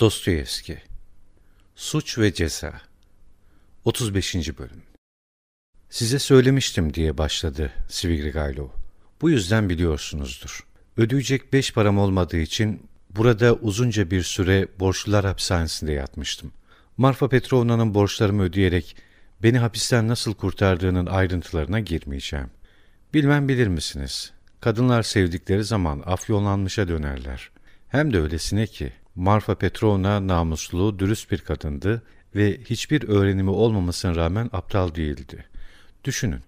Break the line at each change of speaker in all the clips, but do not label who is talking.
Dostoyevski Suç ve Ceza 35. Bölüm Size söylemiştim diye başladı Svidrigailov. Bu yüzden biliyorsunuzdur. Ödeyecek beş param olmadığı için burada uzunca bir süre borçlular hapishanesinde yatmıştım. Marfa Petrovna'nın borçlarımı ödeyerek beni hapisten nasıl kurtardığının ayrıntılarına girmeyeceğim. Bilmem bilir misiniz? Kadınlar sevdikleri zaman afyonlanmışa dönerler. Hem de öylesine ki Marfa Petrovna namuslu, dürüst bir kadındı ve hiçbir öğrenimi olmamasına rağmen aptal değildi. Düşünün,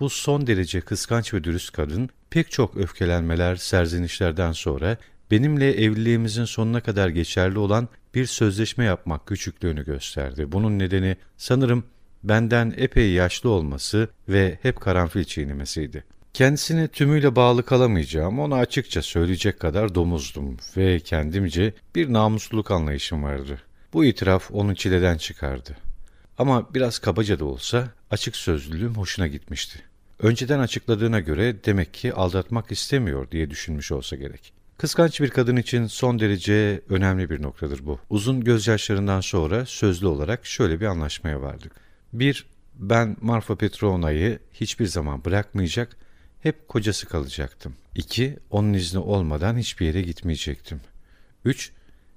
bu son derece kıskanç ve dürüst kadın pek çok öfkelenmeler, serzenişlerden sonra benimle evliliğimizin sonuna kadar geçerli olan bir sözleşme yapmak küçüklüğünü gösterdi. Bunun nedeni sanırım benden epey yaşlı olması ve hep karanfil çiğnemesiydi. Kendisine tümüyle bağlı kalamayacağım, ona açıkça söyleyecek kadar domuzdum ve kendimce bir namusluluk anlayışım vardı. Bu itiraf onu çileden çıkardı. Ama biraz kabaca da olsa açık sözlülüğüm hoşuna gitmişti. Önceden açıkladığına göre demek ki aldatmak istemiyor diye düşünmüş olsa gerek. Kıskanç bir kadın için son derece önemli bir noktadır bu. Uzun gözyaşlarından sonra sözlü olarak şöyle bir anlaşmaya vardık. Bir, ben Marfa Petrovna'yı hiçbir zaman bırakmayacak, hep kocası kalacaktım. İki, onun izni olmadan hiçbir yere gitmeyecektim. Üç,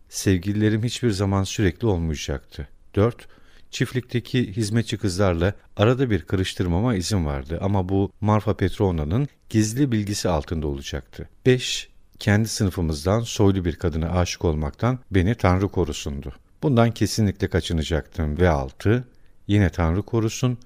sevgililerim hiçbir zaman sürekli olmayacaktı. Dört, çiftlikteki hizmetçi kızlarla arada bir karıştırmama izin vardı ama bu Marfa Petrovna'nın gizli bilgisi altında olacaktı. 5. Kendi sınıfımızdan soylu bir kadına aşık olmaktan beni Tanrı korusundu. Bundan kesinlikle kaçınacaktım ve 6. Yine Tanrı korusun,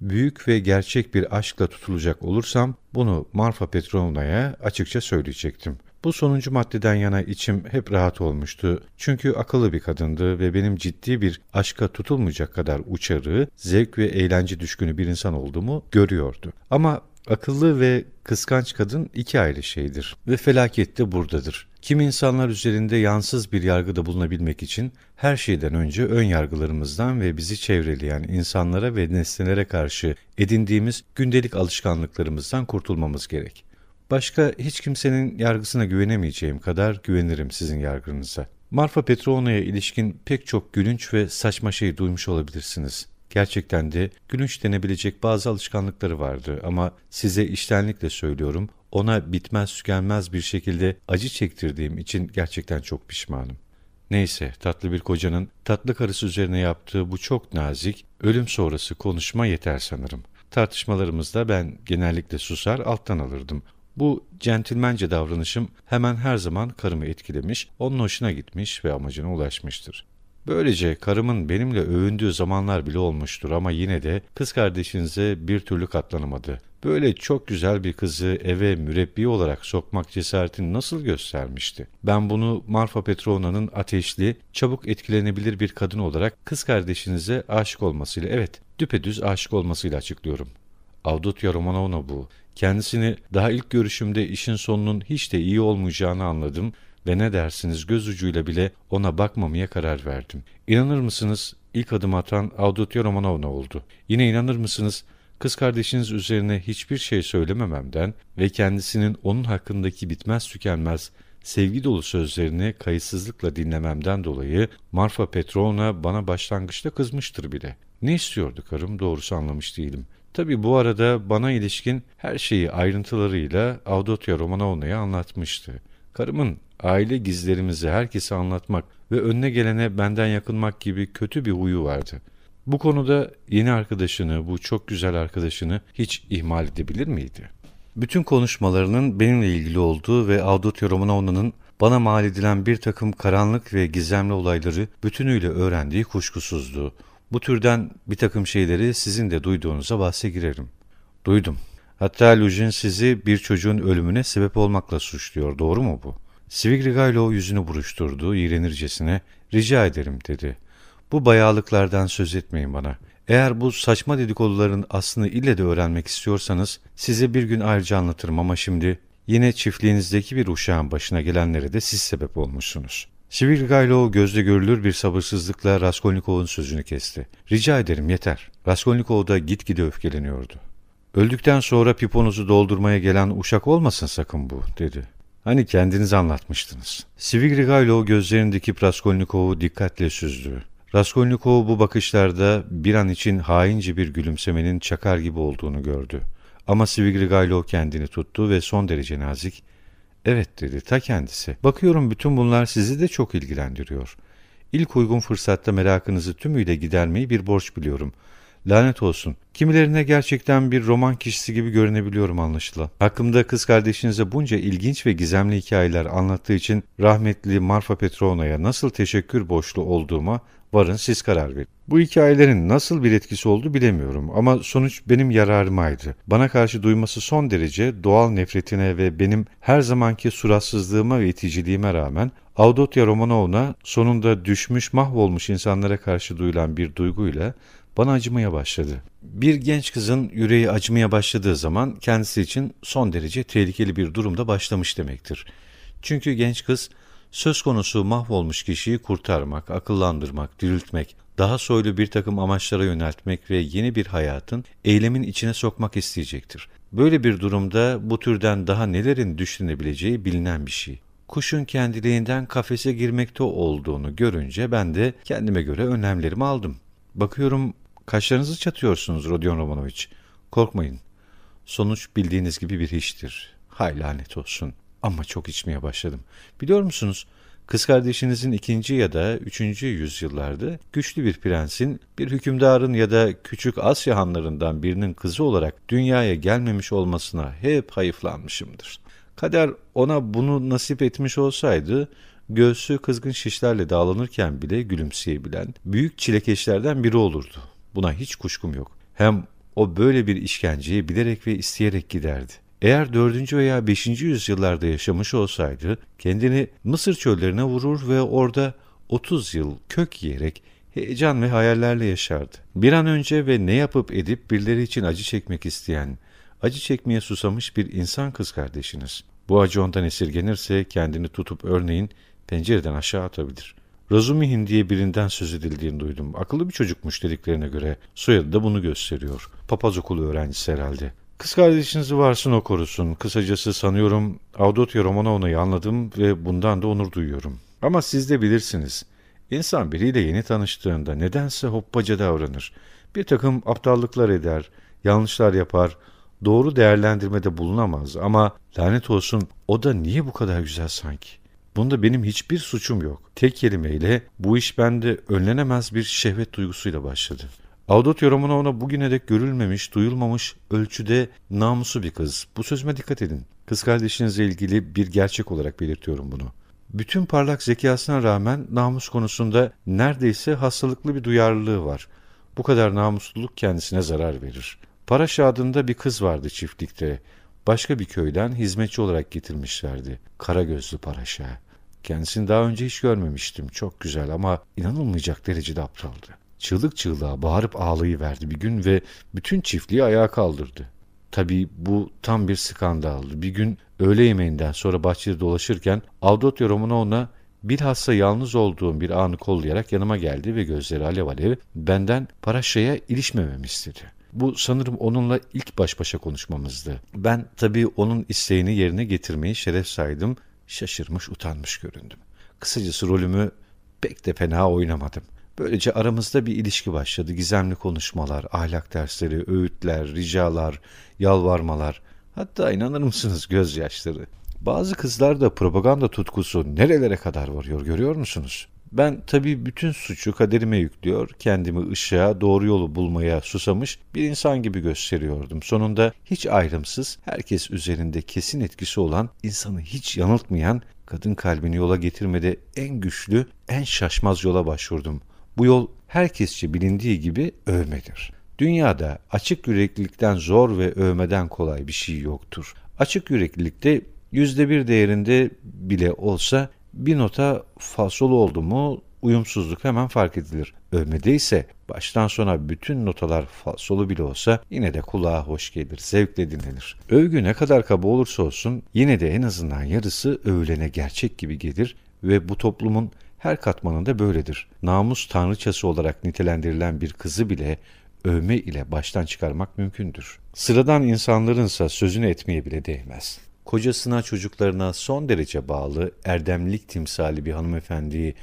büyük ve gerçek bir aşkla tutulacak olursam bunu Marfa Petrovna'ya açıkça söyleyecektim. Bu sonuncu maddeden yana içim hep rahat olmuştu. Çünkü akıllı bir kadındı ve benim ciddi bir aşka tutulmayacak kadar uçarı, zevk ve eğlence düşkünü bir insan olduğumu görüyordu. Ama akıllı ve kıskanç kadın iki ayrı şeydir ve felaket de buradadır. Kim insanlar üzerinde yansız bir yargıda bulunabilmek için her şeyden önce ön yargılarımızdan ve bizi çevreleyen insanlara ve nesnelere karşı edindiğimiz gündelik alışkanlıklarımızdan kurtulmamız gerek. Başka hiç kimsenin yargısına güvenemeyeceğim kadar güvenirim sizin yargınıza. Marfa Petrovna'ya ilişkin pek çok gülünç ve saçma şey duymuş olabilirsiniz. Gerçekten de gülünç denebilecek bazı alışkanlıkları vardı ama size iştenlikle söylüyorum, ona bitmez tükenmez bir şekilde acı çektirdiğim için gerçekten çok pişmanım. Neyse, tatlı bir kocanın tatlı karısı üzerine yaptığı bu çok nazik, ölüm sonrası konuşma yeter sanırım. Tartışmalarımızda ben genellikle susar alttan alırdım. Bu centilmence davranışım hemen her zaman karımı etkilemiş, onun hoşuna gitmiş ve amacına ulaşmıştır. Böylece karımın benimle övündüğü zamanlar bile olmuştur ama yine de kız kardeşinize bir türlü katlanamadı. Böyle çok güzel bir kızı eve mürebbi olarak sokmak cesaretini nasıl göstermişti? Ben bunu Marfa Petrovna'nın ateşli, çabuk etkilenebilir bir kadın olarak kız kardeşinize aşık olmasıyla, evet düpedüz aşık olmasıyla açıklıyorum. Avdotya Romanovna bu. Kendisini daha ilk görüşümde işin sonunun hiç de iyi olmayacağını anladım ve ne dersiniz göz ucuyla bile ona bakmamaya karar verdim. İnanır mısınız ilk adım atan Avdotya Romanovna oldu. Yine inanır mısınız kız kardeşiniz üzerine hiçbir şey söylemememden ve kendisinin onun hakkındaki bitmez tükenmez sevgi dolu sözlerini kayıtsızlıkla dinlememden dolayı Marfa Petrovna bana başlangıçta kızmıştır bile. Ne istiyordu karım doğrusu anlamış değilim. Tabi bu arada bana ilişkin her şeyi ayrıntılarıyla Avdotya Romanovna'ya anlatmıştı. Karımın aile gizlerimizi herkese anlatmak ve önüne gelene benden yakınmak gibi kötü bir huyu vardı. Bu konuda yeni arkadaşını, bu çok güzel arkadaşını hiç ihmal edebilir miydi? Bütün konuşmalarının benimle ilgili olduğu ve Avdotya Romanovna'nın bana mal edilen bir takım karanlık ve gizemli olayları bütünüyle öğrendiği kuşkusuzdu. Bu türden bir takım şeyleri sizin de duyduğunuza bahse girerim. Duydum. Hatta Lujin sizi bir çocuğun ölümüne sebep olmakla suçluyor. Doğru mu bu? Svidrigailov yüzünü buruşturdu, iğrenircesine, rica ederim dedi. Bu bayağılıklardan söz etmeyin bana. Eğer bu saçma dedikoduların aslını ille de öğrenmek istiyorsanız size bir gün ayrıca anlatırım ama şimdi yine çiftliğinizdeki bir uşağın başına gelenlere de siz sebep olmuşsunuz. Svidrigailov gözle görülür bir sabırsızlıkla Raskolnikov'un sözünü kesti. Rica ederim yeter. Raskolnikov da gitgide öfkeleniyordu. Öldükten sonra piponuzu doldurmaya gelen uşak olmasın sakın bu dedi. Hani kendiniz anlatmıştınız. Svidrigailov gözlerindeki Raskolnikov'u dikkatle süzdü. Raskolnikov bu bakışlarda bir an için haince bir gülümsemenin çakar gibi olduğunu gördü. Ama Svidrigailov kendini tuttu ve son derece nazik, ''Evet'' dedi, ta kendisi. ''Bakıyorum bütün bunlar sizi de çok ilgilendiriyor. İlk uygun fırsatta merakınızı tümüyle gidermeyi bir borç biliyorum. Lanet olsun. Kimilerine gerçekten bir roman kişisi gibi görünebiliyorum anlaşılan. Hakkımda kız kardeşinize bunca ilginç ve gizemli hikayeler anlattığı için rahmetli Marfa Petrovna'ya nasıl teşekkür borçlu olduğuma varın siz karar verin. Bu hikayelerin nasıl bir etkisi oldu bilemiyorum ama sonuç benim yararımaydı. Bana karşı duyması son derece doğal nefretine ve benim her zamanki suratsızlığıma ve iticiliğime rağmen Avdotya Romanovna sonunda düşmüş mahvolmuş insanlara karşı duyulan bir duyguyla bana acımaya başladı. Bir genç kızın yüreği acımaya başladığı zaman kendisi için son derece tehlikeli bir durumda başlamış demektir. Çünkü genç kız söz konusu mahvolmuş kişiyi kurtarmak, akıllandırmak, diriltmek, daha soylu bir takım amaçlara yöneltmek ve yeni bir hayatın eylemin içine sokmak isteyecektir. Böyle bir durumda bu türden daha nelerin düşünebileceği bilinen bir şey. Kuşun kendiliğinden kafese girmekte olduğunu görünce ben de kendime göre önlemlerimi aldım. Bakıyorum Kaşlarınızı çatıyorsunuz Rodion Romanovich. Korkmayın. Sonuç bildiğiniz gibi bir hiçtir. Hay lanet olsun. Ama çok içmeye başladım. Biliyor musunuz? Kız kardeşinizin ikinci ya da üçüncü yüzyıllarda güçlü bir prensin, bir hükümdarın ya da küçük Asya hanlarından birinin kızı olarak dünyaya gelmemiş olmasına hep hayıflanmışımdır. Kader ona bunu nasip etmiş olsaydı, göğsü kızgın şişlerle dağlanırken bile gülümseyebilen büyük çilekeşlerden biri olurdu. Buna hiç kuşkum yok. Hem o böyle bir işkenceye bilerek ve isteyerek giderdi. Eğer 4. veya 5. yüzyıllarda yaşamış olsaydı kendini Mısır çöllerine vurur ve orada 30 yıl kök yiyerek heyecan ve hayallerle yaşardı. Bir an önce ve ne yapıp edip birileri için acı çekmek isteyen, acı çekmeye susamış bir insan kız kardeşiniz. Bu acı ondan esirgenirse kendini tutup örneğin pencereden aşağı atabilir. Razumihin diye birinden söz edildiğini duydum. Akıllı bir çocukmuş dediklerine göre. Soyadı da bunu gösteriyor. Papaz okulu öğrencisi herhalde. Kız kardeşinizi varsın o korusun. Kısacası sanıyorum Avdotya Romanovna'yı anladım ve bundan da onur duyuyorum. Ama siz de bilirsiniz. İnsan biriyle yeni tanıştığında nedense hoppaca davranır. Bir takım aptallıklar eder, yanlışlar yapar, doğru değerlendirmede bulunamaz ama lanet olsun o da niye bu kadar güzel sanki? Bunda benim hiçbir suçum yok. Tek kelimeyle bu iş bende önlenemez bir şehvet duygusuyla başladı. Avdotya Romanovna bugüne dek görülmemiş, duyulmamış ölçüde namusu bir kız. Bu sözüme dikkat edin. Kız kardeşinizle ilgili bir gerçek olarak belirtiyorum bunu. Bütün parlak zekasına rağmen namus konusunda neredeyse hastalıklı bir duyarlılığı var. Bu kadar namusluluk kendisine zarar verir. Paraşa adında bir kız vardı çiftlikte. Başka bir köyden hizmetçi olarak getirmişlerdi. Kara gözlü Paraşa. Kendisini daha önce hiç görmemiştim. Çok güzel ama inanılmayacak derecede aptaldı. Çığlık çığlığa bağırıp ağlayıverdi bir gün ve bütün çiftliği ayağa kaldırdı. Tabii bu tam bir skandaldı. Bir gün öğle yemeğinden sonra bahçede dolaşırken Avdotya Romanovna bilhassa yalnız olduğum bir anı kollayarak yanıma geldi ve gözleri alev alev benden Paraşa'ya ilişmememi istedi. Bu sanırım onunla ilk baş başa konuşmamızdı. Ben tabii onun isteğini yerine getirmeyi şeref saydım şaşırmış utanmış göründüm. Kısacası rolümü pek de fena oynamadım. Böylece aramızda bir ilişki başladı. Gizemli konuşmalar, ahlak dersleri, öğütler, ricalar, yalvarmalar. Hatta inanır mısınız gözyaşları. Bazı kızlar da propaganda tutkusu nerelere kadar varıyor görüyor musunuz? Ben tabii bütün suçu kaderime yüklüyor, kendimi ışığa, doğru yolu bulmaya susamış bir insan gibi gösteriyordum. Sonunda hiç ayrımsız, herkes üzerinde kesin etkisi olan, insanı hiç yanıltmayan, kadın kalbini yola getirmede en güçlü, en şaşmaz yola başvurdum. Bu yol herkesçe bilindiği gibi övmedir. Dünyada açık yüreklilikten zor ve övmeden kolay bir şey yoktur. Açık yüreklilikte yüzde bir değerinde bile olsa bir nota fasol oldu mu uyumsuzluk hemen fark edilir. Övmede ise baştan sona bütün notalar falsolu bile olsa yine de kulağa hoş gelir, zevkle dinlenir. Övgü ne kadar kaba olursa olsun yine de en azından yarısı övülene gerçek gibi gelir ve bu toplumun her katmanında böyledir. Namus tanrıçası olarak nitelendirilen bir kızı bile övme ile baştan çıkarmak mümkündür. Sıradan insanlarınsa sözünü etmeye bile değmez. Kocasına çocuklarına son derece bağlı erdemlik timsali bir hanımefendiyi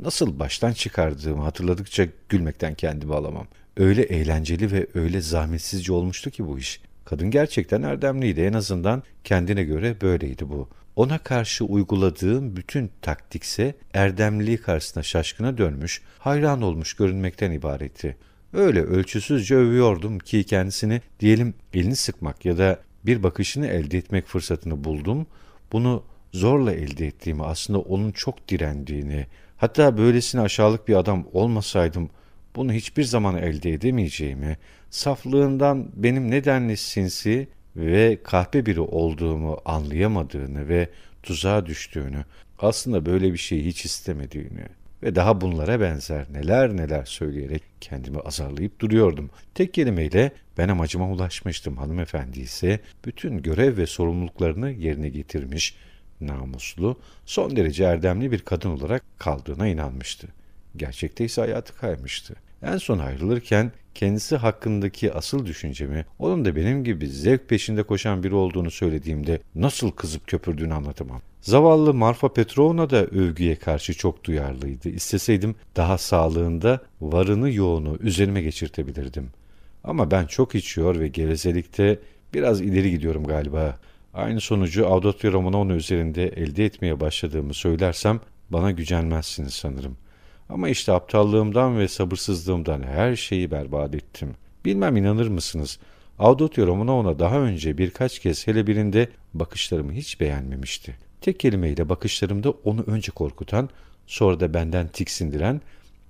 nasıl baştan çıkardığımı hatırladıkça gülmekten kendimi alamam. Öyle eğlenceli ve öyle zahmetsizce olmuştu ki bu iş. Kadın gerçekten erdemliydi en azından kendine göre böyleydi bu. Ona karşı uyguladığım bütün taktikse erdemliliği karşısına şaşkına dönmüş, hayran olmuş görünmekten ibaretti. Öyle ölçüsüzce övüyordum ki kendisini diyelim elini sıkmak ya da bir bakışını elde etmek fırsatını buldum. Bunu zorla elde ettiğimi aslında onun çok direndiğini, hatta böylesine aşağılık bir adam olmasaydım bunu hiçbir zaman elde edemeyeceğimi, saflığından benim nedenli sinsi ve kahpe biri olduğumu anlayamadığını ve tuzağa düştüğünü, aslında böyle bir şeyi hiç istemediğini ve daha bunlara benzer neler neler söyleyerek kendimi azarlayıp duruyordum. Tek kelimeyle ben amacıma ulaşmıştım. Hanımefendi ise bütün görev ve sorumluluklarını yerine getirmiş, namuslu, son derece erdemli bir kadın olarak kaldığına inanmıştı. Gerçekte ise hayatı kaymıştı. En son ayrılırken kendisi hakkındaki asıl düşüncemi, onun da benim gibi zevk peşinde koşan biri olduğunu söylediğimde nasıl kızıp köpürdüğünü anlatamam. Zavallı Marfa Petrovna da övgüye karşı çok duyarlıydı. İsteseydim daha sağlığında varını yoğunu üzerime geçirtebilirdim. Ama ben çok içiyor ve gevezelikte biraz ileri gidiyorum galiba. Aynı sonucu Audotio Romanone üzerinde elde etmeye başladığımı söylersem bana gücenmezsiniz sanırım. Ama işte aptallığımdan ve sabırsızlığımdan her şeyi berbat ettim. Bilmem inanır mısınız? Audotio Romanovna daha önce birkaç kez hele birinde bakışlarımı hiç beğenmemişti. Tek kelimeyle bakışlarımda onu önce korkutan, sonra da benden tiksindiren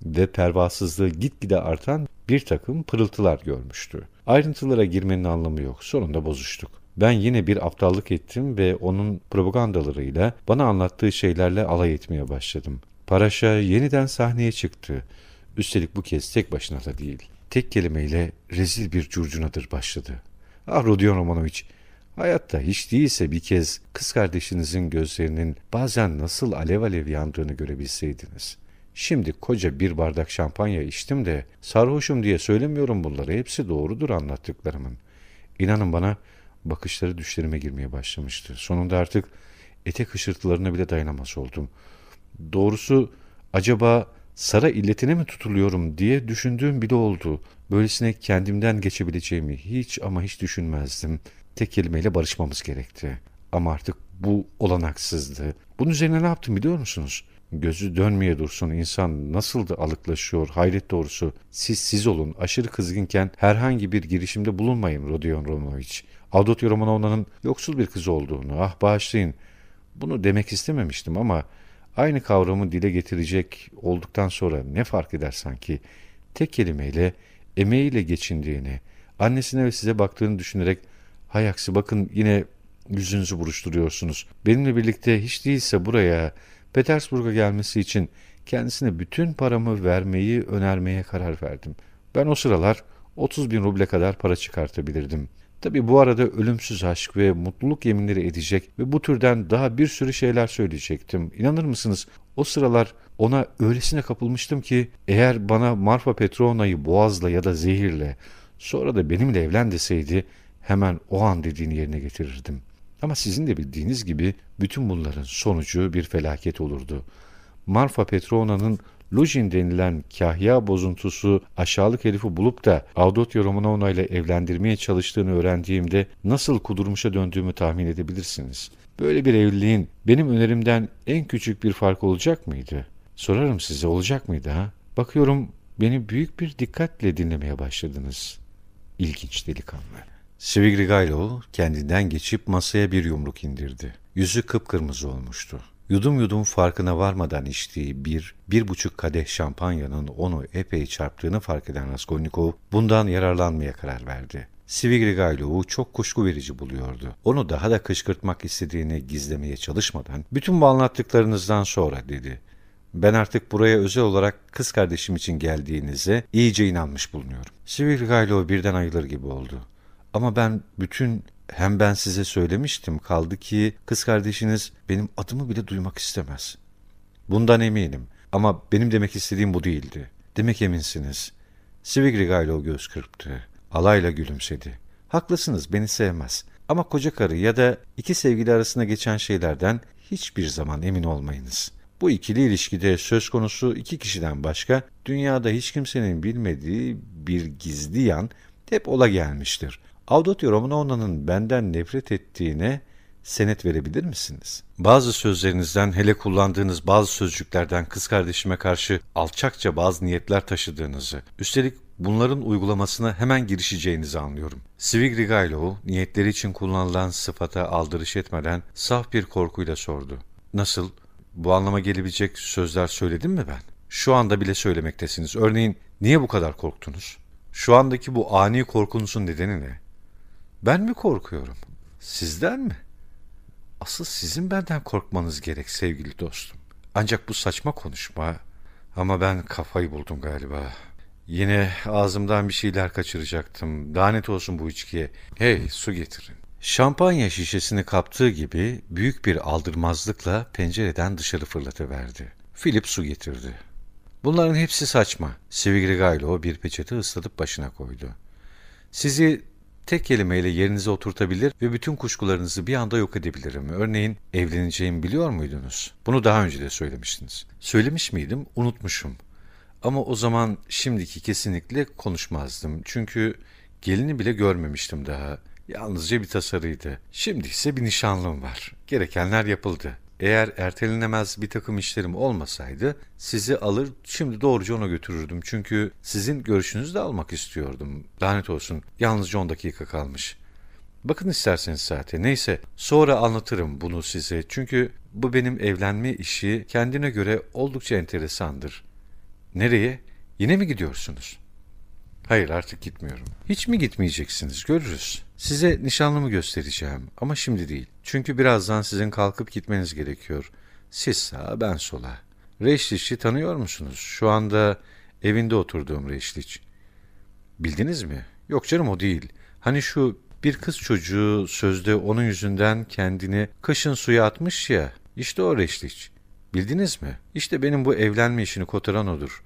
ve pervasızlığı gitgide artan bir takım pırıltılar görmüştü. Ayrıntılara girmenin anlamı yok. Sonunda bozuştuk. Ben yine bir aptallık ettim ve onun propagandalarıyla bana anlattığı şeylerle alay etmeye başladım. Paraşa yeniden sahneye çıktı. Üstelik bu kez tek başına da değil. Tek kelimeyle rezil bir curcunadır başladı. Ah Rodion Romanoviç, hayatta hiç değilse bir kez kız kardeşinizin gözlerinin bazen nasıl alev alev yandığını görebilseydiniz. Şimdi koca bir bardak şampanya içtim de sarhoşum diye söylemiyorum bunları. Hepsi doğrudur anlattıklarımın. İnanın bana bakışları düşlerime girmeye başlamıştı. Sonunda artık etek hışırtılarına bile dayanamaz oldum. Doğrusu acaba Sara illetine mi tutuluyorum diye düşündüğüm bile oldu. Böylesine kendimden geçebileceğimi hiç ama hiç düşünmezdim. Tek kelimeyle barışmamız gerekti. Ama artık bu olanaksızdı. Bunun üzerine ne yaptım biliyor musunuz? Gözü dönmeye dursun insan nasıl da alıklaşıyor hayret doğrusu. Siz siz olun aşırı kızgınken herhangi bir girişimde bulunmayın Rodion Romovich. Avdotya Romanovna'nın yoksul bir kız olduğunu ah bağışlayın. Bunu demek istememiştim ama aynı kavramı dile getirecek olduktan sonra ne fark eder sanki? Tek kelimeyle emeğiyle geçindiğini, annesine ve size baktığını düşünerek hay aksi bakın yine yüzünüzü buruşturuyorsunuz. Benimle birlikte hiç değilse buraya Petersburg'a gelmesi için kendisine bütün paramı vermeyi önermeye karar verdim. Ben o sıralar 30 bin ruble kadar para çıkartabilirdim. Tabi bu arada ölümsüz aşk ve mutluluk yeminleri edecek ve bu türden daha bir sürü şeyler söyleyecektim. İnanır mısınız o sıralar ona öylesine kapılmıştım ki eğer bana Marfa Petrona'yı boğazla ya da zehirle sonra da benimle evlen deseydi hemen o an dediğini yerine getirirdim. Ama sizin de bildiğiniz gibi bütün bunların sonucu bir felaket olurdu. Marfa Petrona'nın Lujin denilen kahya bozuntusu aşağılık herifi bulup da Avdotya Romanovna ile evlendirmeye çalıştığını öğrendiğimde nasıl kudurmuşa döndüğümü tahmin edebilirsiniz. Böyle bir evliliğin benim önerimden en küçük bir fark olacak mıydı? Sorarım size olacak mıydı ha? Bakıyorum beni büyük bir dikkatle dinlemeye başladınız. İlginç delikanlı. Svidrigailov kendinden geçip masaya bir yumruk indirdi. Yüzü kıpkırmızı olmuştu. Yudum yudum farkına varmadan içtiği bir, bir buçuk kadeh şampanyanın onu epey çarptığını fark eden Raskolnikov bundan yararlanmaya karar verdi. Svidrigailov'u çok kuşku verici buluyordu. Onu daha da kışkırtmak istediğini gizlemeye çalışmadan, bütün bu anlattıklarınızdan sonra dedi. Ben artık buraya özel olarak kız kardeşim için geldiğinize iyice inanmış bulunuyorum. Svidrigailov birden ayılır gibi oldu. Ama ben bütün hem ben size söylemiştim kaldı ki kız kardeşiniz benim adımı bile duymak istemez. Bundan eminim ama benim demek istediğim bu değildi. Demek eminsiniz. Svidrigailov göz kırptı. Alayla gülümsedi. Haklısınız beni sevmez. Ama koca karı ya da iki sevgili arasında geçen şeylerden hiçbir zaman emin olmayınız. Bu ikili ilişkide söz konusu iki kişiden başka dünyada hiç kimsenin bilmediği bir gizli yan hep ola gelmiştir. Avdotya Romanovna'nın benden nefret ettiğine senet verebilir misiniz? Bazı sözlerinizden hele kullandığınız bazı sözcüklerden kız kardeşime karşı alçakça bazı niyetler taşıdığınızı, üstelik bunların uygulamasına hemen girişeceğinizi anlıyorum. Svidrigailov niyetleri için kullanılan sıfata aldırış etmeden saf bir korkuyla sordu. Nasıl? Bu anlama gelebilecek sözler söyledim mi ben? Şu anda bile söylemektesiniz. Örneğin niye bu kadar korktunuz? Şu andaki bu ani korkunuzun nedeni ne? Ben mi korkuyorum? Sizden mi? Asıl sizin benden korkmanız gerek sevgili dostum. Ancak bu saçma konuşma ama ben kafayı buldum galiba. Yine ağzımdan bir şeyler kaçıracaktım. Lanet olsun bu içkiye. Hey su getirin. Şampanya şişesini kaptığı gibi büyük bir aldırmazlıkla pencereden dışarı fırlatıverdi. Philip su getirdi. Bunların hepsi saçma. Svidrigailov bir peçete ıslatıp başına koydu. Sizi tek kelimeyle yerinize oturtabilir ve bütün kuşkularınızı bir anda yok edebilirim. Örneğin evleneceğimi biliyor muydunuz? Bunu daha önce de söylemiştiniz. Söylemiş miydim? Unutmuşum. Ama o zaman şimdiki kesinlikle konuşmazdım. Çünkü gelini bile görmemiştim daha. Yalnızca bir tasarıydı. Şimdi ise bir nişanlım var. Gerekenler yapıldı. Eğer ertelenemez bir takım işlerim olmasaydı sizi alır şimdi doğruca ona götürürdüm. Çünkü sizin görüşünüzü de almak istiyordum. Lanet olsun yalnızca 10 dakika kalmış. Bakın isterseniz saate. Neyse sonra anlatırım bunu size. Çünkü bu benim evlenme işi kendine göre oldukça enteresandır. Nereye? Yine mi gidiyorsunuz? Hayır artık gitmiyorum. Hiç mi gitmeyeceksiniz? Görürüz. Size nişanlımı göstereceğim ama şimdi değil. Çünkü birazdan sizin kalkıp gitmeniz gerekiyor. Siz sağa ben sola. Reşliç'i tanıyor musunuz? Şu anda evinde oturduğum Reşliç. Bildiniz mi? Yok canım o değil. Hani şu bir kız çocuğu sözde onun yüzünden kendini kışın suya atmış ya. İşte o Reşliç. Bildiniz mi? İşte benim bu evlenme işini kotaran odur.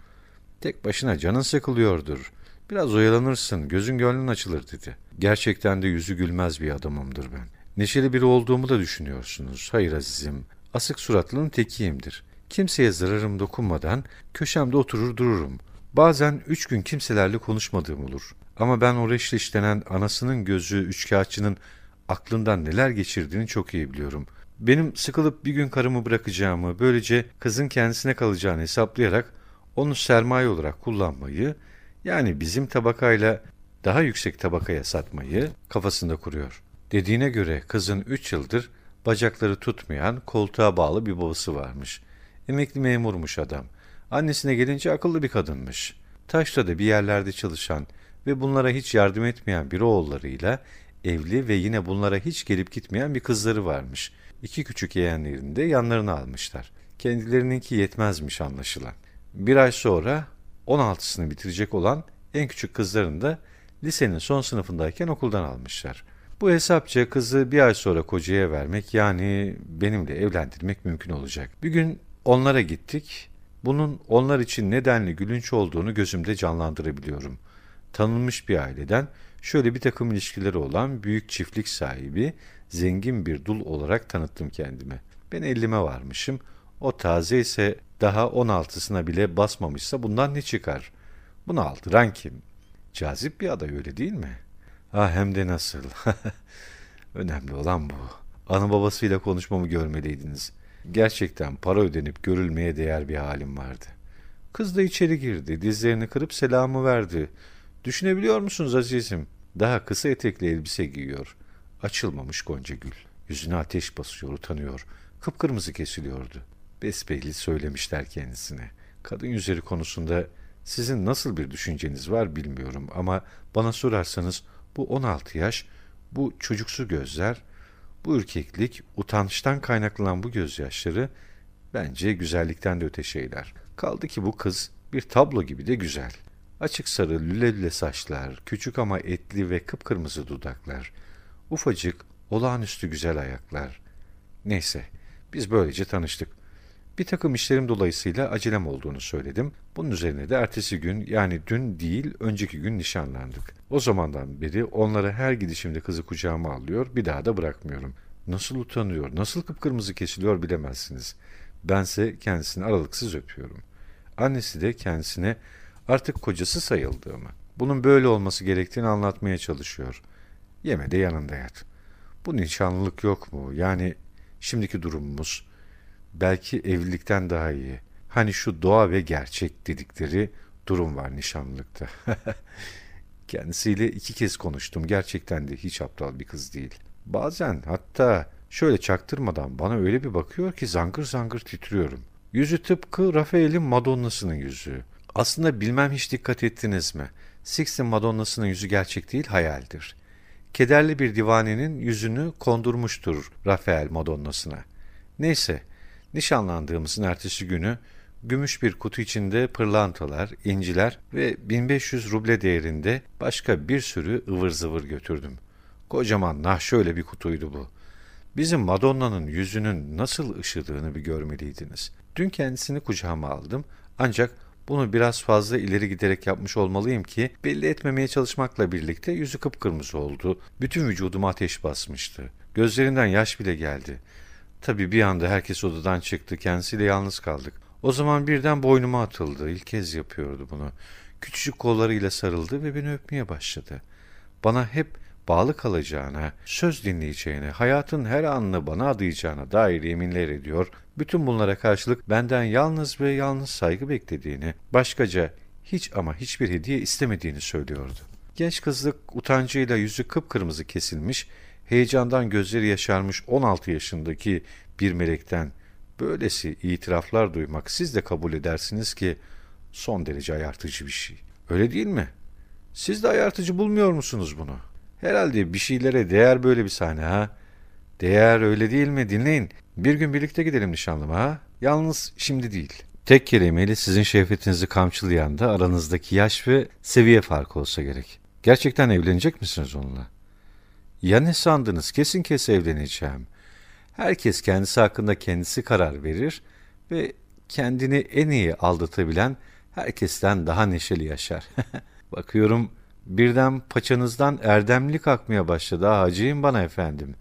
Tek başına canın sıkılıyordur. Biraz oyalanırsın, gözün gönlün açılır dedi. Gerçekten de yüzü gülmez bir adamımdır ben. Neşeli biri olduğumu da düşünüyorsunuz. Hayır azizim, asık suratlının tekiyimdir. Kimseye zararım dokunmadan köşemde oturur dururum. Bazen üç gün kimselerle konuşmadığım olur. Ama ben o reşle işlenen anasının gözü üçkağıtçının aklından neler geçirdiğini çok iyi biliyorum. Benim sıkılıp bir gün karımı bırakacağımı, böylece kızın kendisine kalacağını hesaplayarak onu sermaye olarak kullanmayı, yani bizim tabakayla daha yüksek tabakaya satmayı kafasında kuruyor. Dediğine göre kızın üç yıldır bacakları tutmayan, koltuğa bağlı bir babası varmış. Emekli memurmuş adam. Annesine gelince akıllı bir kadınmış. Taşta da bir yerlerde çalışan ve bunlara hiç yardım etmeyen bir oğullarıyla evli ve yine bunlara hiç gelip gitmeyen bir kızları varmış. İki küçük yeğenlerini de yanlarına almışlar. Kendilerininki yetmezmiş anlaşılan. Bir ay sonra 16'sını bitirecek olan en küçük kızlarını da lisenin son sınıfındayken okuldan almışlar. Bu hesapça kızı bir ay sonra kocaya vermek yani benimle evlendirmek mümkün olacak. Bir gün onlara gittik. Bunun onlar için nedenli gülünç olduğunu gözümde canlandırabiliyorum. Tanınmış bir aileden şöyle bir takım ilişkileri olan büyük çiftlik sahibi, zengin bir dul olarak tanıttım kendime. Ben ellime varmışım. O taze ise daha 16'sına bile basmamışsa bundan ne çıkar? Bunu aldıran kim? Cazip bir aday öyle değil mi? Ah hem de nasıl. Önemli olan bu. Anı babasıyla konuşmamı görmeliydiniz. Gerçekten para ödenip görülmeye değer bir halim vardı. Kız da içeri girdi, dizlerini kırıp selamı verdi. Düşünebiliyor musunuz azizim? Daha kısa etekli elbise giyiyor. Açılmamış gonca gül. Yüzüne ateş basıyor, utanıyor. Kıpkırmızı kesiliyordu. Besbelli söylemişler kendisine. Kadın yüzleri konusunda sizin nasıl bir düşünceniz var bilmiyorum ama bana sorarsanız Bu 16 yaş, bu çocuksu gözler, bu ürkeklik, utançtan kaynaklanan bu gözyaşları bence güzellikten de öte şeyler. Kaldı ki bu kız bir tablo gibi de güzel. Açık sarı lüle lüle saçlar, küçük ama etli ve kıpkırmızı dudaklar, ufacık, olağanüstü güzel ayaklar. Neyse, biz böylece tanıştık. Bir takım işlerim dolayısıyla acelem olduğunu söyledim. Bunun üzerine de ertesi gün yani dün değil önceki gün nişanlandık. O zamandan beri onlara her gidişimde kızı kucağıma alıyor bir daha da bırakmıyorum. Nasıl utanıyor, nasıl kıpkırmızı kesiliyor bilemezsiniz. Bense kendisini aralıksız öpüyorum. Annesi de kendisine artık kocası sayıldığımı, bunun böyle olması gerektiğini anlatmaya çalışıyor. Yeme de yanında yat. Bu nişanlılık yok mu? Yani şimdiki durumumuz belki evlilikten daha iyi. Hani şu doğa ve gerçek dedikleri durum var nişanlılıkta. Kendisiyle iki kez konuştum. Gerçekten de hiç aptal bir kız değil. Bazen hatta şöyle çaktırmadan bana öyle bir bakıyor ki zangır zangır titriyorum. Yüzü tıpkı Rafael'in Madonna'sının yüzü. Aslında bilmem hiç dikkat ettiniz mi? Sixt'in Madonna'sının yüzü gerçek değil, hayaldir. Kederli bir divanenin yüzünü kondurmuştur Rafael Madonna'sına. Neyse, nişanlandığımızın ertesi günü gümüş bir kutu içinde pırlantalar, inciler ve 1500 ruble değerinde başka bir sürü ıvır zıvır götürdüm. Kocaman nah şöyle bir kutuydu bu. Bizim Madonna'nın yüzünün nasıl ışıdığını bir görmeliydiniz. Dün kendisini kucağıma aldım ancak bunu biraz fazla ileri giderek yapmış olmalıyım ki belli etmemeye çalışmakla birlikte yüzü kıpkırmızı oldu. Bütün vücuduma ateş basmıştı. Gözlerinden yaş bile geldi. Tabii bir anda herkes odadan çıktı. Kendisiyle yalnız kaldık. O zaman birden boynuma atıldı. İlk kez yapıyordu bunu. Küçücük kollarıyla sarıldı ve beni öpmeye başladı. Bana hep bağlı kalacağına, söz dinleyeceğine, hayatın her anını bana adayacağına dair yeminler ediyor, bütün bunlara karşılık benden yalnız ve yalnız saygı beklediğini, başkaca hiç ama hiçbir hediye istemediğini söylüyordu. Genç kızlık utancıyla yüzü kıpkırmızı kesilmiş, heyecandan gözleri yaşarmış 16 yaşındaki bir melekten böylesi itiraflar duymak siz de kabul edersiniz ki son derece ayartıcı bir şey. Öyle değil mi? Siz de ayartıcı bulmuyor musunuz bunu? Herhalde bir şeylere değer böyle bir sahne ha. Değer öyle değil mi? Dinleyin. Bir gün birlikte gidelim nişanlıma ha. Yalnız şimdi değil. Tek kelimeyle sizin şehvetinizi kamçılayan da aranızdaki yaş ve seviye farkı olsa gerek. Gerçekten evlenecek misiniz onunla? Ya ne sandınız? Kesin kes evleneceğim. Herkes kendisi hakkında kendisi karar verir ve kendini en iyi aldatabilen herkesten daha neşeli yaşar. Bakıyorum birden paçanızdan erdemlik akmaya başladı. Ah, acıyın bana efendim.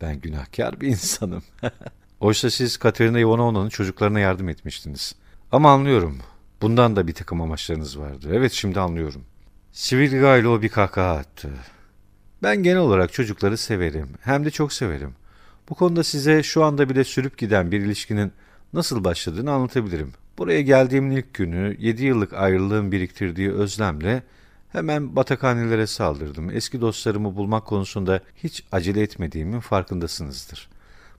Ben günahkar bir insanım. Oysa siz Katerina Ivanovna'nın çocuklarına yardım etmiştiniz. Ama anlıyorum. Bundan da bir takım amaçlarınız vardı. Evet şimdi anlıyorum. Svidrigailo bir kahkaha attı. Ben genel olarak çocukları severim. Hem de çok severim. Bu konuda size şu anda bile sürüp giden bir ilişkinin nasıl başladığını anlatabilirim. Buraya geldiğimin ilk günü 7 yıllık ayrılığın biriktirdiği özlemle hemen batakhanelere saldırdım. Eski dostlarımı bulmak konusunda hiç acele etmediğimin farkındasınızdır.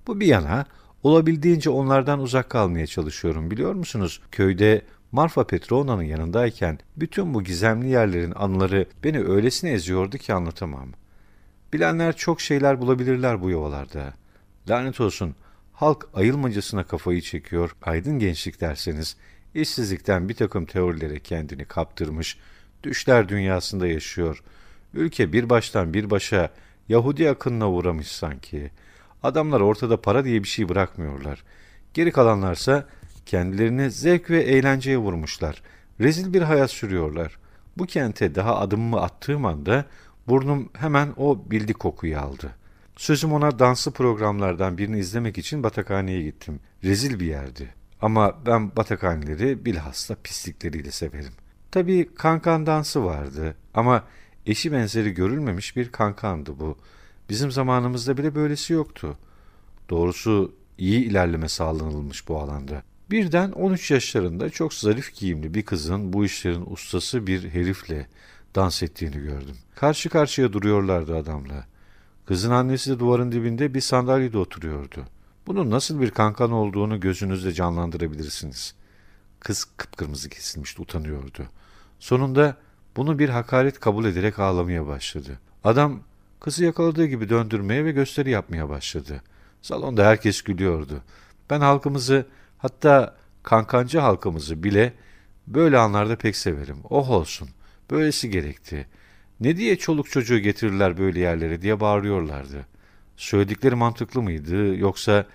Bu bir yana olabildiğince onlardan uzak kalmaya çalışıyorum biliyor musunuz? Köyde Marfa Petrovna'nın yanındayken bütün bu gizemli yerlerin anıları beni öylesine eziyordu ki anlatamam. Bilenler çok şeyler bulabilirler bu yovalarda. Lanet olsun, halk ayılmacasına kafayı çekiyor, aydın gençlik derseniz, işsizlikten bir takım teorilere kendini kaptırmış, düşler dünyasında yaşıyor. Ülke bir baştan bir başa Yahudi akınına uğramış sanki. Adamlar ortada para diye bir şey bırakmıyorlar. Geri kalanlarsa kendilerini zevk ve eğlenceye vurmuşlar. Rezil bir hayat sürüyorlar. Bu kente daha adımımı attığım anda burnum hemen o bildi kokuyu aldı. Sözüm ona danslı programlardan birini izlemek için batakhaneye gittim. Rezil bir yerdi. Ama ben batakhaneleri bilhassa pislikleriyle severim. Tabii kankan dansı vardı ama eşi benzeri görülmemiş bir kankandı bu. Bizim zamanımızda bile böylesi yoktu. Doğrusu iyi ilerleme sağlanılmış bu alanda. Birden 13 yaşlarında çok zarif giyimli bir kızın bu işlerin ustası bir herifle dans ettiğini gördüm. Karşı karşıya duruyorlardı adamla. Kızın annesi de duvarın dibinde bir sandalyede oturuyordu. Bunun nasıl bir kankan olduğunu gözünüzde canlandırabilirsiniz. Kız kıpkırmızı kesilmişti, utanıyordu. Sonunda bunu bir hakaret kabul ederek ağlamaya başladı. Adam kızı yakaladığı gibi döndürmeye ve gösteri yapmaya başladı. Salonda herkes gülüyordu. Ben halkımızı hatta kankancı halkımızı bile böyle anlarda pek severim. Oh olsun. Böylesi gerekti. Ne diye çoluk çocuğu getirirler böyle yerlere diye bağırıyorlardı. Söyledikleri mantıklı mıydı yoksa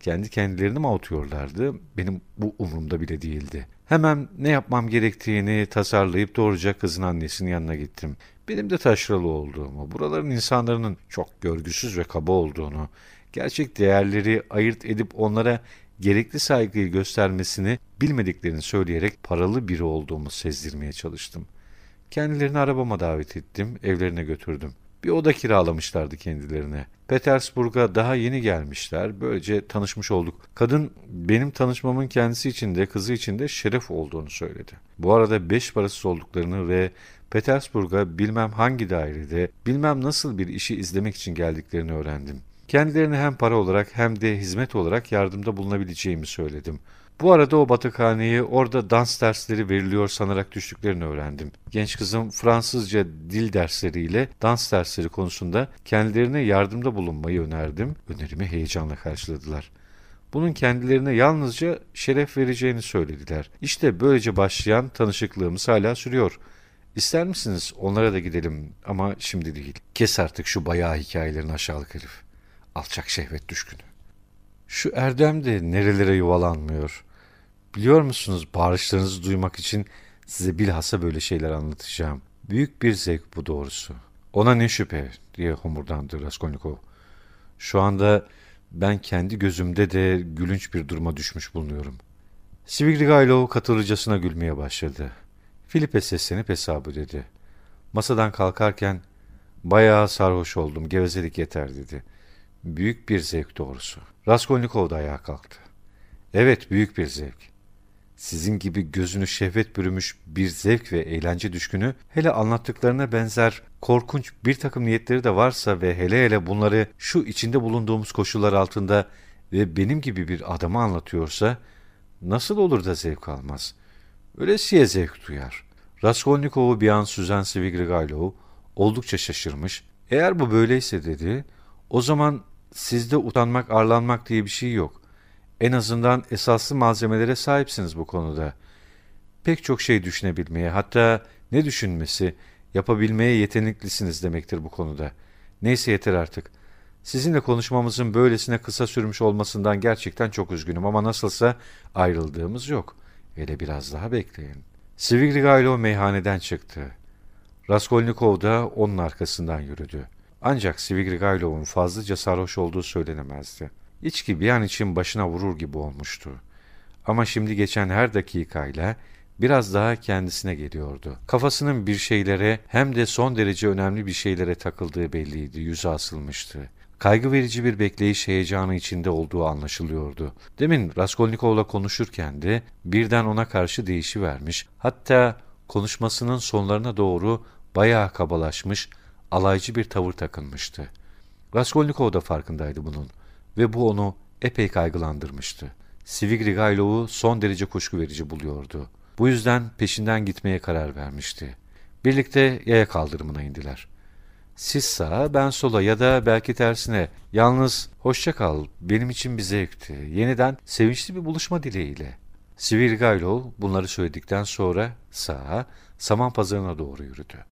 kendi kendilerini mi avutuyorlardı? Benim bu umurumda bile değildi. Hemen ne yapmam gerektiğini tasarlayıp doğruca kızın annesinin yanına gittim. Benim de taşralı olduğumu, buraların insanların çok görgüsüz ve kaba olduğunu, gerçek değerleri ayırt edip onlara gerekli saygıyı göstermesini bilmediklerini söyleyerek paralı biri olduğumu sezdirmeye çalıştım. Kendilerini arabama davet ettim, evlerine götürdüm. Bir oda kiralamışlardı kendilerine. Petersburg'a daha yeni gelmişler. Böylece tanışmış olduk. Kadın benim tanışmamın kendisi için de kızı için de şeref olduğunu söyledi. Bu arada beş parasız olduklarını ve Petersburg'a bilmem hangi dairede, bilmem nasıl bir işi izlemek için geldiklerini öğrendim. Kendilerine hem para olarak hem de hizmet olarak yardımda bulunabileceğimi söyledim. Bu arada o batıkhaneye orada dans dersleri veriliyor sanarak düştüklerini öğrendim. Genç kızım Fransızca dil dersleriyle dans dersleri konusunda kendilerine yardımda bulunmayı önerdim. Önerimi heyecanla karşıladılar. Bunun kendilerine yalnızca şeref vereceğini söylediler. İşte böylece başlayan tanışıklığımız hala sürüyor. İster misiniz onlara da gidelim ama şimdi değil. Kes artık şu bayağı hikayelerini aşağılık herif. Alçak şehvet düşkünü. Şu Erdem de nerelere yuvalanmıyor. Biliyor musunuz bağırışlarınızı duymak için size bilhassa böyle şeyler anlatacağım. Büyük bir zevk bu doğrusu. Ona ne şüphe diye homurdandı Raskolnikov. Şu anda ben kendi gözümde de gülünç bir duruma düşmüş bulunuyorum. Svidrigailov katılıcasına gülmeye başladı. Filipe seslenip hesabı dedi. Masadan kalkarken bayağı sarhoş oldum gevezelik yeter dedi. Büyük bir zevk doğrusu. Raskolnikov da ayağa kalktı. Evet büyük bir zevk. Sizin gibi gözünü şehvet bürümüş bir zevk ve eğlence düşkünü hele anlattıklarına benzer korkunç bir takım niyetleri de varsa ve hele hele bunları şu içinde bulunduğumuz koşullar altında ve benim gibi bir adama anlatıyorsa nasıl olur da zevk almaz? Öylesiye zevk duyar. Raskolnikov'u bir an süzen Svidrigailov oldukça şaşırmış. Eğer bu böyleyse dedi, o zaman sizde utanmak, arlanmak diye bir şey yok. En azından esaslı malzemelere sahipsiniz bu konuda. Pek çok şey düşünebilmeye, hatta ne düşünmesi, yapabilmeye yeteneklisiniz demektir bu konuda. Neyse yeter artık. Sizinle konuşmamızın böylesine kısa sürmüş olmasından gerçekten çok üzgünüm ama nasılsa ayrıldığımız yok. Hele biraz daha bekleyin. Svidrigailov meyhaneden çıktı. Raskolnikov da onun arkasından yürüdü. Ancak Svidrigailov'un fazlaca sarhoş olduğu söylenemezdi. İçki bir an için başına vurur gibi olmuştu. Ama şimdi geçen her dakikayla biraz daha kendisine geliyordu. Kafasının bir şeylere hem de son derece önemli bir şeylere takıldığı belliydi, yüzü asılmıştı. Kaygı verici bir bekleyiş heyecanı içinde olduğu anlaşılıyordu. Demin Raskolnikov'la konuşurken de birden ona karşı değişivermiş, hatta konuşmasının sonlarına doğru bayağı kabalaşmış, alaycı bir tavır takınmıştı. Raskolnikov da farkındaydı bunun ve bu onu epey kaygılandırmıştı. Svidrigailov'u son derece kuşku verici buluyordu. Bu yüzden peşinden gitmeye karar vermişti. Birlikte yaya kaldırımına indiler. Siz sağa, ben sola ya da belki tersine. Yalnız hoşça kal, benim için bir zevkti. Yeniden sevinçli bir buluşma dileğiyle. Svidrigailov bunları söyledikten sonra sağa, saman pazarına doğru yürüdü.